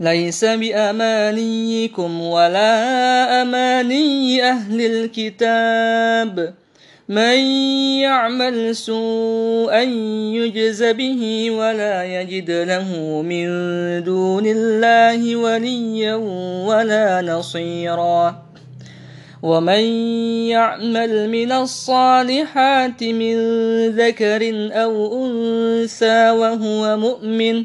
ليس بأمانيكم ولا أماني أهل الكتاب. من يعمل سوءا يجز به ولا يجد له من دون الله وليا ولا نصيرا. ومن يعمل من الصالحات من ذكر أو أنثى وهو مؤمن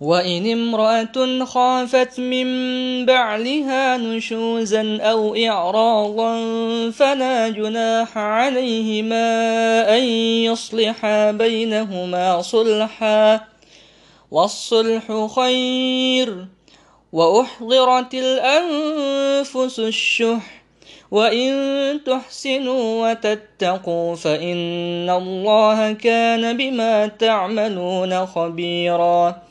وإن امرأة خافت من بعلها نشوزا أو إعراضا فلا جناح عليهما أن يصلحا بينهما صلحا والصلح خير وأحضرت الأنفس الشح وإن تحسنوا وتتقوا فإن الله كان بما تعملون خبيراً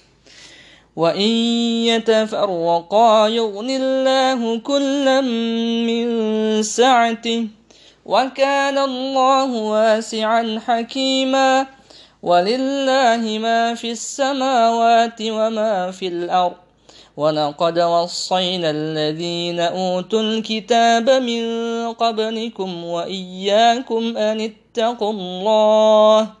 وإن يتفرقا يغن الله كلا من سعته وكان الله واسعا حكيما ولله ما في السماوات وما في الأرض ولقد وصينا الذين أوتوا الكتاب من قبلكم وإياكم أن اتقوا الله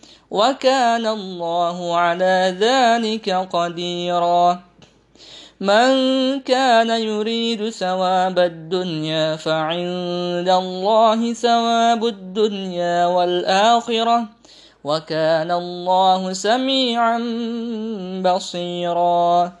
وكان الله على ذلك قديرا. من كان يريد ثواب الدنيا فعند الله ثواب الدنيا والآخرة وكان الله سميعا بصيرا.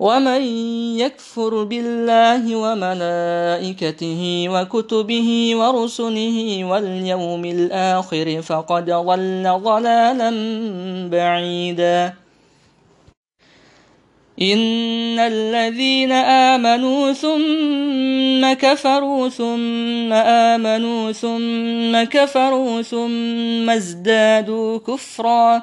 ومن يكفر بالله وملائكته وكتبه ورسله واليوم الآخر فقد ضل ضلالا بعيدا إن الذين آمنوا ثم كفروا ثم آمنوا ثم كفروا ثم ازدادوا كفرا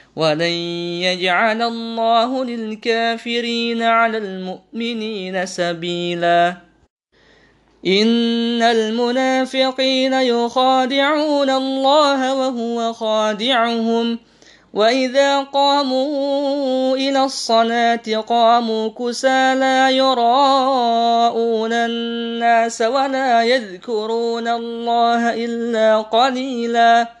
ولن يجعل الله للكافرين على المؤمنين سبيلا إن المنافقين يخادعون الله وهو خادعهم وإذا قاموا إلى الصلاة قاموا كسى لا يراءون الناس ولا يذكرون الله إلا قليلاً